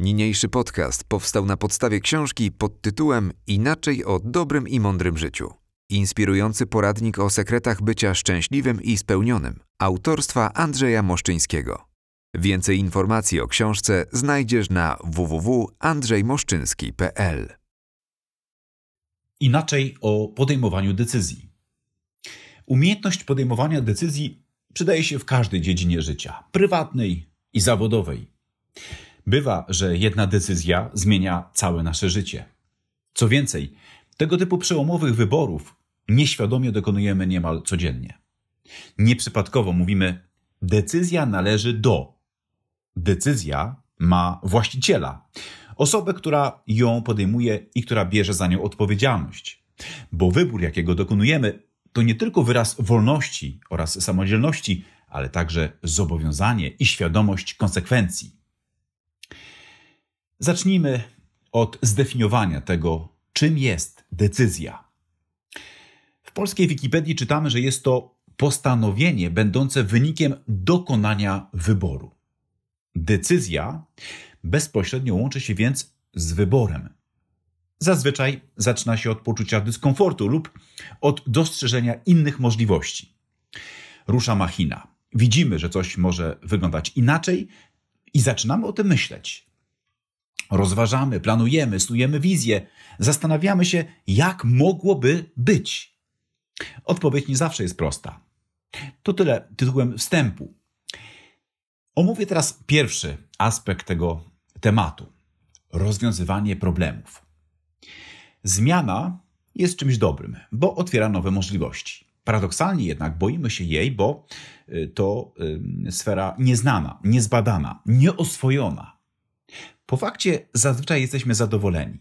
Niniejszy podcast powstał na podstawie książki pod tytułem Inaczej o dobrym i mądrym życiu. Inspirujący poradnik o sekretach bycia szczęśliwym i spełnionym. Autorstwa Andrzeja Moszczyńskiego. Więcej informacji o książce znajdziesz na www.andrzejmoszczyński.pl. Inaczej o podejmowaniu decyzji. Umiejętność podejmowania decyzji przydaje się w każdej dziedzinie życia prywatnej i zawodowej. Bywa, że jedna decyzja zmienia całe nasze życie. Co więcej, tego typu przełomowych wyborów nieświadomie dokonujemy niemal codziennie. Nieprzypadkowo mówimy: decyzja należy do. Decyzja ma właściciela, osobę, która ją podejmuje i która bierze za nią odpowiedzialność. Bo wybór, jakiego dokonujemy, to nie tylko wyraz wolności oraz samodzielności, ale także zobowiązanie i świadomość konsekwencji. Zacznijmy od zdefiniowania tego, czym jest decyzja. W polskiej Wikipedii czytamy, że jest to postanowienie będące wynikiem dokonania wyboru. Decyzja bezpośrednio łączy się więc z wyborem. Zazwyczaj zaczyna się od poczucia dyskomfortu lub od dostrzeżenia innych możliwości. Rusza machina. Widzimy, że coś może wyglądać inaczej i zaczynamy o tym myśleć. Rozważamy, planujemy, snujemy wizję, zastanawiamy się, jak mogłoby być. Odpowiedź nie zawsze jest prosta. To tyle tytułem wstępu. Omówię teraz pierwszy aspekt tego tematu rozwiązywanie problemów. Zmiana jest czymś dobrym, bo otwiera nowe możliwości. Paradoksalnie jednak boimy się jej, bo y, to sfera nieznana, niezbadana, nieoswojona. Po fakcie zazwyczaj jesteśmy zadowoleni,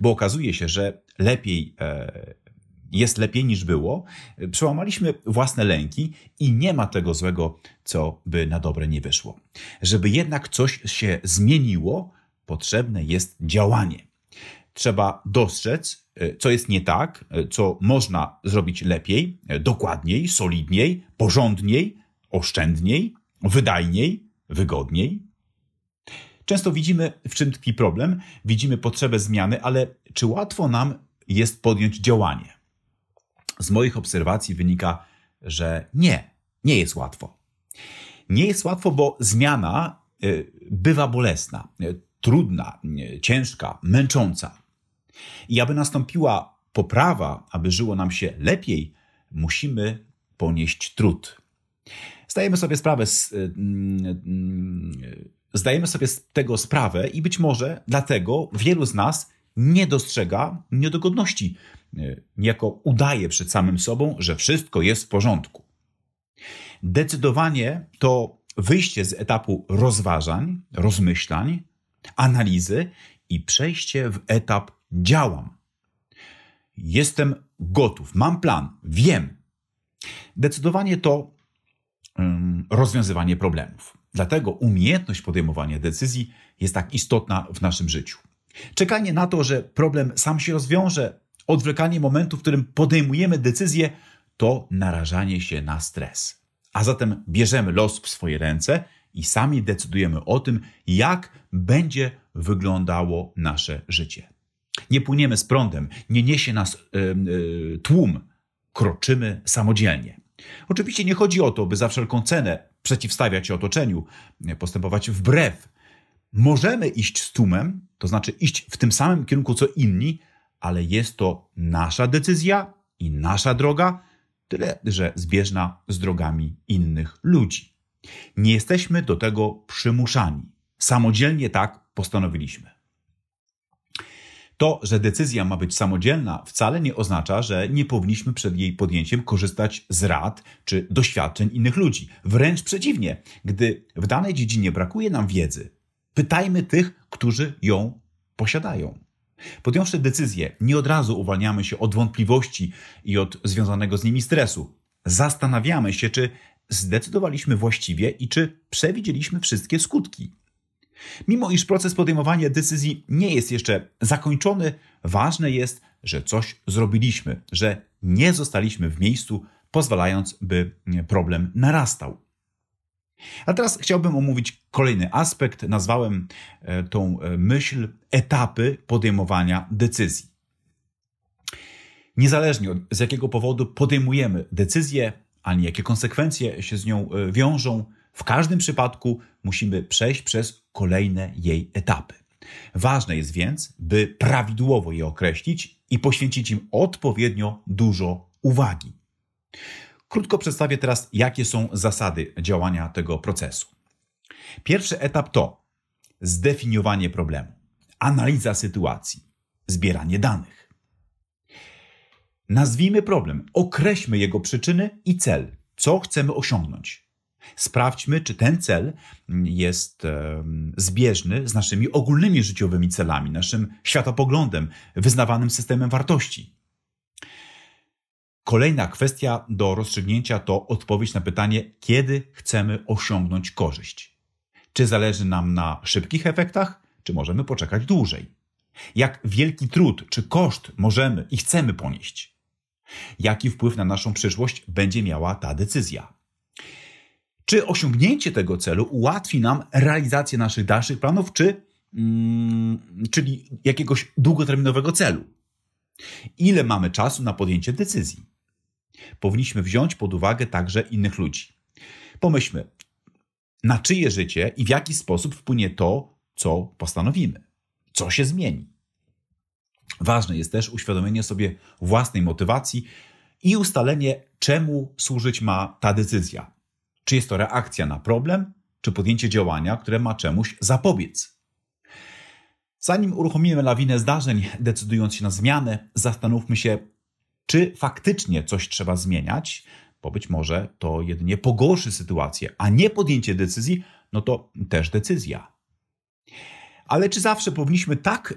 bo okazuje się, że lepiej e, jest lepiej niż było. Przełamaliśmy własne lęki i nie ma tego złego, co by na dobre nie wyszło. Żeby jednak coś się zmieniło, potrzebne jest działanie. Trzeba dostrzec, e, co jest nie tak, e, co można zrobić lepiej, dokładniej, solidniej, porządniej, oszczędniej, wydajniej, wygodniej. Często widzimy, w czym tkwi problem, widzimy potrzebę zmiany, ale czy łatwo nam jest podjąć działanie? Z moich obserwacji wynika, że nie, nie jest łatwo. Nie jest łatwo, bo zmiana y, bywa bolesna, y, trudna, y, ciężka, męcząca. I aby nastąpiła poprawa, aby żyło nam się lepiej, musimy ponieść trud. Zdajemy sobie sprawę z zdajemy sobie z tego sprawę i być może dlatego wielu z nas nie dostrzega niedogodności. E, niejako udaje przed samym sobą, że wszystko jest w porządku. Decydowanie to wyjście z etapu rozważań, rozmyślań, analizy i przejście w etap działam. Jestem gotów, mam plan, wiem. Decydowanie to um, rozwiązywanie problemów. Dlatego umiejętność podejmowania decyzji jest tak istotna w naszym życiu. Czekanie na to, że problem sam się rozwiąże, odwlekanie momentu, w którym podejmujemy decyzję, to narażanie się na stres. A zatem bierzemy los w swoje ręce i sami decydujemy o tym, jak będzie wyglądało nasze życie. Nie płyniemy z prądem, nie niesie nas yy, tłum, kroczymy samodzielnie. Oczywiście nie chodzi o to, by za wszelką cenę przeciwstawiać się otoczeniu, postępować wbrew. Możemy iść z tłumem, to znaczy iść w tym samym kierunku co inni, ale jest to nasza decyzja i nasza droga, tyle że zbieżna z drogami innych ludzi. Nie jesteśmy do tego przymuszani. Samodzielnie tak postanowiliśmy. To, że decyzja ma być samodzielna, wcale nie oznacza, że nie powinniśmy przed jej podjęciem korzystać z rad czy doświadczeń innych ludzi. Wręcz przeciwnie, gdy w danej dziedzinie brakuje nam wiedzy, pytajmy tych, którzy ją posiadają. Podjąwszy decyzję, nie od razu uwalniamy się od wątpliwości i od związanego z nimi stresu. Zastanawiamy się, czy zdecydowaliśmy właściwie i czy przewidzieliśmy wszystkie skutki. Mimo iż proces podejmowania decyzji nie jest jeszcze zakończony, ważne jest, że coś zrobiliśmy, że nie zostaliśmy w miejscu, pozwalając, by problem narastał. A teraz chciałbym omówić kolejny aspekt. Nazwałem e, tą e, myśl etapy podejmowania decyzji. Niezależnie od z jakiego powodu podejmujemy decyzję, ani jakie konsekwencje się z nią e, wiążą, w każdym przypadku musimy przejść przez kolejne jej etapy. Ważne jest więc, by prawidłowo je określić i poświęcić im odpowiednio dużo uwagi. Krótko przedstawię teraz, jakie są zasady działania tego procesu. Pierwszy etap to zdefiniowanie problemu, analiza sytuacji, zbieranie danych. Nazwijmy problem, określmy jego przyczyny i cel, co chcemy osiągnąć. Sprawdźmy, czy ten cel jest zbieżny z naszymi ogólnymi życiowymi celami, naszym światopoglądem, wyznawanym systemem wartości. Kolejna kwestia do rozstrzygnięcia to odpowiedź na pytanie, kiedy chcemy osiągnąć korzyść. Czy zależy nam na szybkich efektach, czy możemy poczekać dłużej? Jak wielki trud czy koszt możemy i chcemy ponieść? Jaki wpływ na naszą przyszłość będzie miała ta decyzja? Czy osiągnięcie tego celu ułatwi nam realizację naszych dalszych planów, czy, mm, czyli jakiegoś długoterminowego celu? Ile mamy czasu na podjęcie decyzji? Powinniśmy wziąć pod uwagę także innych ludzi. Pomyślmy, na czyje życie i w jaki sposób wpłynie to, co postanowimy, co się zmieni. Ważne jest też uświadomienie sobie własnej motywacji i ustalenie, czemu służyć ma ta decyzja. Czy jest to reakcja na problem, czy podjęcie działania, które ma czemuś zapobiec. Zanim uruchomimy lawinę zdarzeń, decydując się na zmianę, zastanówmy się, czy faktycznie coś trzeba zmieniać, bo być może to jedynie pogorszy sytuację, a nie podjęcie decyzji, no to też decyzja. Ale czy zawsze powinniśmy tak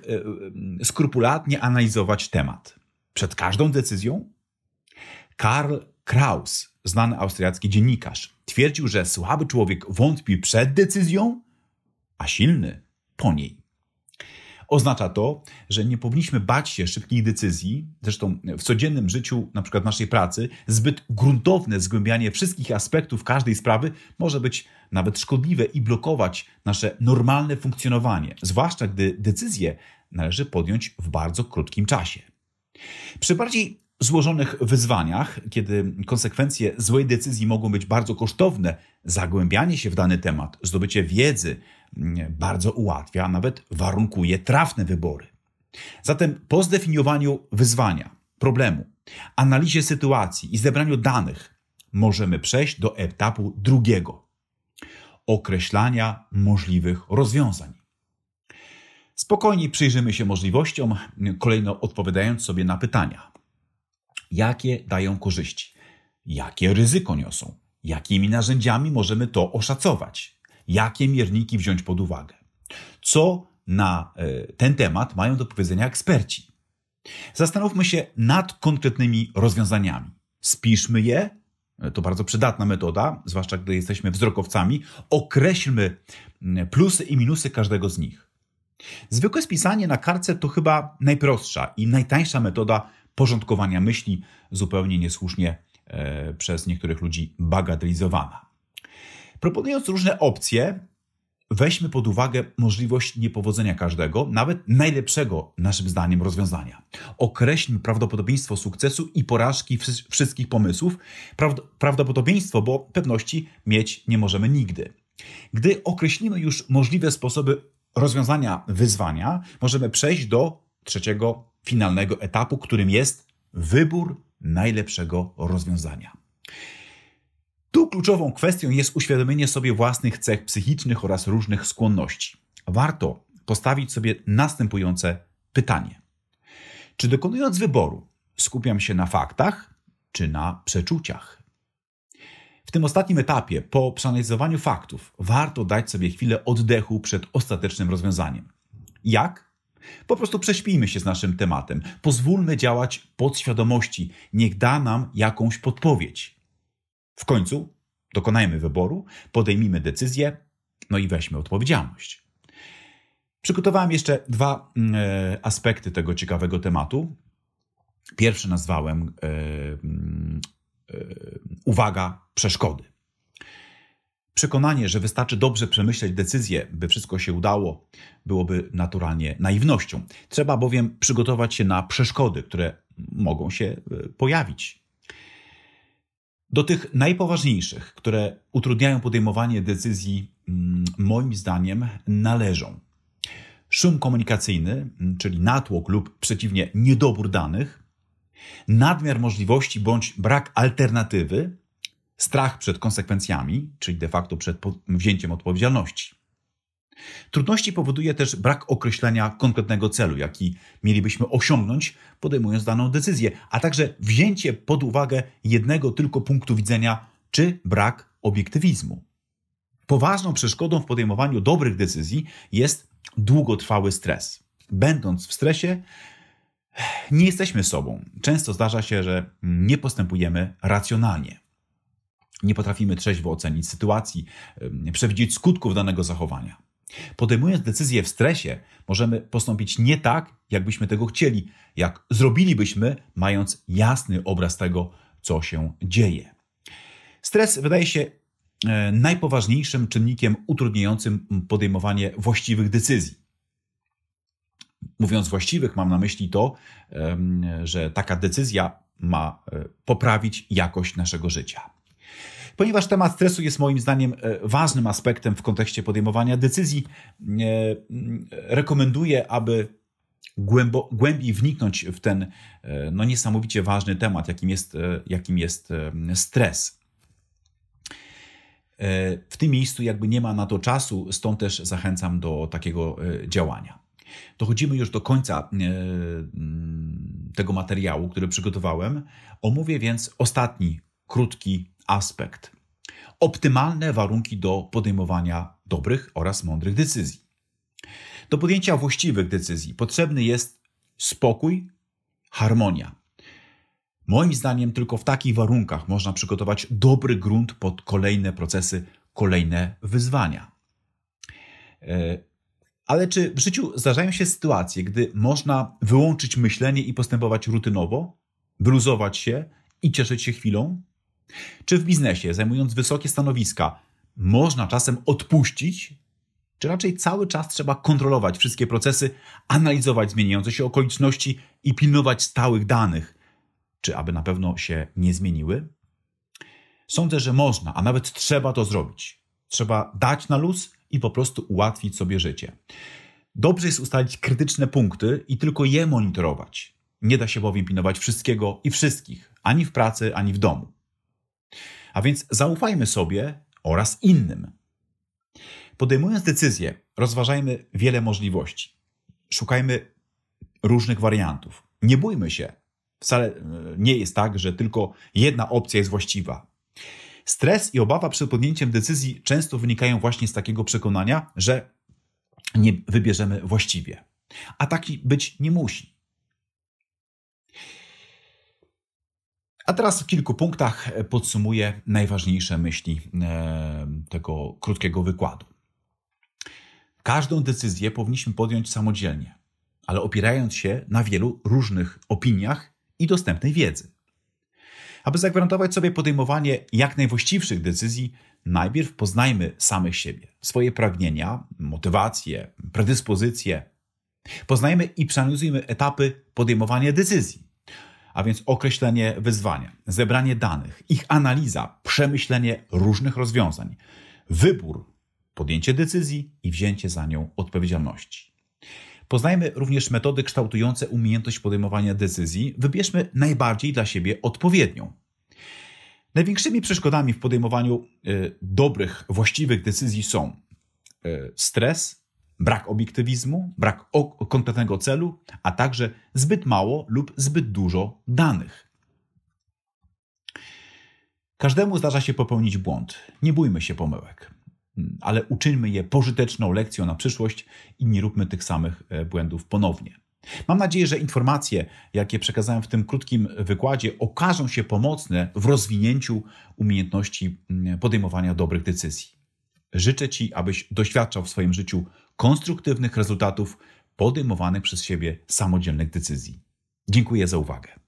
e, skrupulatnie analizować temat? Przed każdą decyzją? Karl Kraus, znany austriacki dziennikarz, twierdził, że słaby człowiek wątpi przed decyzją, a silny po niej. Oznacza to, że nie powinniśmy bać się szybkich decyzji. Zresztą w codziennym życiu, na przykład naszej pracy, zbyt gruntowne zgłębianie wszystkich aspektów każdej sprawy może być nawet szkodliwe i blokować nasze normalne funkcjonowanie, zwłaszcza gdy decyzję należy podjąć w bardzo krótkim czasie. Przy bardziej złożonych wyzwaniach, kiedy konsekwencje złej decyzji mogą być bardzo kosztowne, zagłębianie się w dany temat, zdobycie wiedzy mm, bardzo ułatwia, a nawet warunkuje trafne wybory. Zatem po zdefiniowaniu wyzwania, problemu, analizie sytuacji i zebraniu danych, możemy przejść do etapu drugiego określania możliwych rozwiązań. Spokojniej przyjrzymy się możliwościom, kolejno odpowiadając sobie na pytania jakie dają korzyści, jakie ryzyko niosą, jakimi narzędziami możemy to oszacować, jakie mierniki wziąć pod uwagę, co na e, ten temat mają do powiedzenia eksperci. Zastanówmy się nad konkretnymi rozwiązaniami. Spiszmy je, e, to bardzo przydatna metoda, zwłaszcza gdy jesteśmy wzrokowcami. Określmy plusy i minusy każdego z nich. Zwykłe spisanie na kartce to chyba najprostsza i najtańsza metoda porządkowania myśli, zupełnie niesłusznie e, przez niektórych ludzi bagatelizowana. Proponując różne opcje, weźmy pod uwagę możliwość niepowodzenia każdego, nawet najlepszego naszym zdaniem rozwiązania. Określmy prawdopodobieństwo sukcesu i porażki wszystkich pomysłów. Prawdopodobieństwo, bo pewności mieć nie możemy nigdy. Gdy określimy już możliwe sposoby rozwiązania wyzwania, możemy przejść do trzeciego finalnego etapu, którym jest wybór najlepszego rozwiązania. Tu kluczową kwestią jest uświadomienie sobie własnych cech psychicznych oraz różnych skłonności. Warto postawić sobie następujące pytanie: czy dokonując wyboru skupiam się na faktach czy na przeczuciach? W tym ostatnim etapie, po przeanalizowaniu faktów, warto dać sobie chwilę oddechu przed ostatecznym rozwiązaniem. Jak? Po prostu prześpijmy się z naszym tematem. Pozwólmy działać podświadomości. Niech da nam jakąś podpowiedź. W końcu dokonajmy wyboru, podejmijmy decyzję, no i weźmy odpowiedzialność. Przygotowałem jeszcze dwa mm, e, aspekty tego ciekawego tematu. Pierwszy nazwałem e, mm, e, uwaga, przeszkody. Przekonanie, że wystarczy dobrze przemyśleć decyzję, by wszystko się udało, byłoby naturalnie naiwnością. Trzeba bowiem przygotować się na przeszkody, które mogą się e, pojawić. Do tych najpoważniejszych, które utrudniają podejmowanie decyzji, mm, moim zdaniem, należą szum komunikacyjny, mm, czyli natłok lub przeciwnie niedobór danych, nadmiar możliwości bądź brak alternatywy, strach przed konsekwencjami, czyli de facto przed wzięciem odpowiedzialności. Trudności powoduje też brak określenia konkretnego celu, jaki mielibyśmy osiągnąć, podejmując daną decyzję, a także wzięcie pod uwagę jednego tylko punktu widzenia czy brak obiektywizmu. Poważną przeszkodą w podejmowaniu dobrych decyzji jest długotrwały stres. Będąc w stresie, nie jesteśmy sobą. Często zdarza się, że nie postępujemy racjonalnie. Nie potrafimy trzeźwo ocenić sytuacji, przewidzieć skutków danego zachowania. Podejmując decyzję w stresie, możemy postąpić nie tak, jakbyśmy tego chcieli, jak zrobilibyśmy, mając jasny obraz tego, co się dzieje. Stres wydaje się e, najpoważniejszym czynnikiem utrudniającym podejmowanie właściwych decyzji. Mówiąc właściwych, mam na myśli to, że taka decyzja ma e, poprawić jakość naszego życia. Ponieważ temat stresu jest moim zdaniem e, ważnym aspektem w kontekście podejmowania decyzji, e, rekomenduję, aby głębo, głębiej wniknąć w ten no, niesamowicie ważny temat, jakim jest, jakim jest stres. W tym miejscu jakby nie ma na to czasu, stąd też zachęcam do takiego działania. Dochodzimy już do końca tego materiału, który przygotowałem. Omówię więc ostatni, krótki aspekt. Optymalne warunki do podejmowania dobrych oraz mądrych decyzji. Do podjęcia właściwych decyzji potrzebny jest spokój, harmonia. Moim zdaniem, tylko w takich warunkach można przygotować dobry grunt pod kolejne procesy, kolejne wyzwania. E, ale czy w życiu zdarzają się sytuacje, gdy można wyłączyć myślenie i postępować rutynowo, wyluzować się i cieszyć się chwilą? Czy w biznesie, zajmując wysokie stanowiska, można czasem odpuścić, czy raczej cały czas trzeba kontrolować wszystkie procesy, analizować zmieniające się okoliczności i pilnować stałych danych, czy aby na pewno się nie zmieniły? Sądzę, że można, a nawet trzeba to zrobić. Trzeba dać na luz i po prostu ułatwić sobie życie. Dobrze jest ustalić krytyczne punkty i tylko je monitorować. Nie da się bowiem pilnować wszystkiego i wszystkich, ani w pracy, ani w domu. A więc zaufajmy sobie oraz innym. Podejmując decyzje, rozważajmy wiele możliwości. Szukajmy różnych wariantów. Nie bójmy się. Wcale e, nie jest tak, że tylko jedna opcja jest właściwa. Stres i obawa przed podjęciem decyzji często wynikają właśnie z takiego przekonania, że nie wybierzemy właściwie. A taki być nie musi. A teraz w kilku punktach podsumuję najważniejsze myśli e, tego krótkiego wykładu. Każdą decyzję powinniśmy podjąć samodzielnie, ale opierając się na wielu różnych opiniach i dostępnej wiedzy. Aby zagwarantować sobie podejmowanie jak najwłaściwszych decyzji, najpierw poznajmy samych siebie, swoje pragnienia, motywacje, predyspozycje. Poznajmy i przeanalizujmy etapy podejmowania decyzji a więc określenie wyzwania, zebranie danych, ich analiza, przemyślenie różnych rozwiązań, wybór, podjęcie decyzji i wzięcie za nią odpowiedzialności. Poznajmy również metody kształtujące umiejętność podejmowania decyzji, wybierzmy najbardziej dla siebie odpowiednią. Największymi przeszkodami w podejmowaniu y, dobrych, właściwych decyzji są y, stres, brak obiektywizmu, brak konkretnego celu, a także zbyt mało lub zbyt dużo danych. Każdemu zdarza się popełnić błąd. Nie bójmy się pomyłek, ale uczyńmy je pożyteczną lekcją na przyszłość i nie róbmy tych samych e, błędów ponownie. Mam nadzieję, że informacje, jakie przekazałem w tym krótkim wykładzie, okażą się pomocne w rozwinięciu umiejętności podejmowania dobrych decyzji. Życzę Ci, abyś doświadczał w swoim życiu konstruktywnych rezultatów podejmowanych przez siebie samodzielnych decyzji. Dziękuję za uwagę.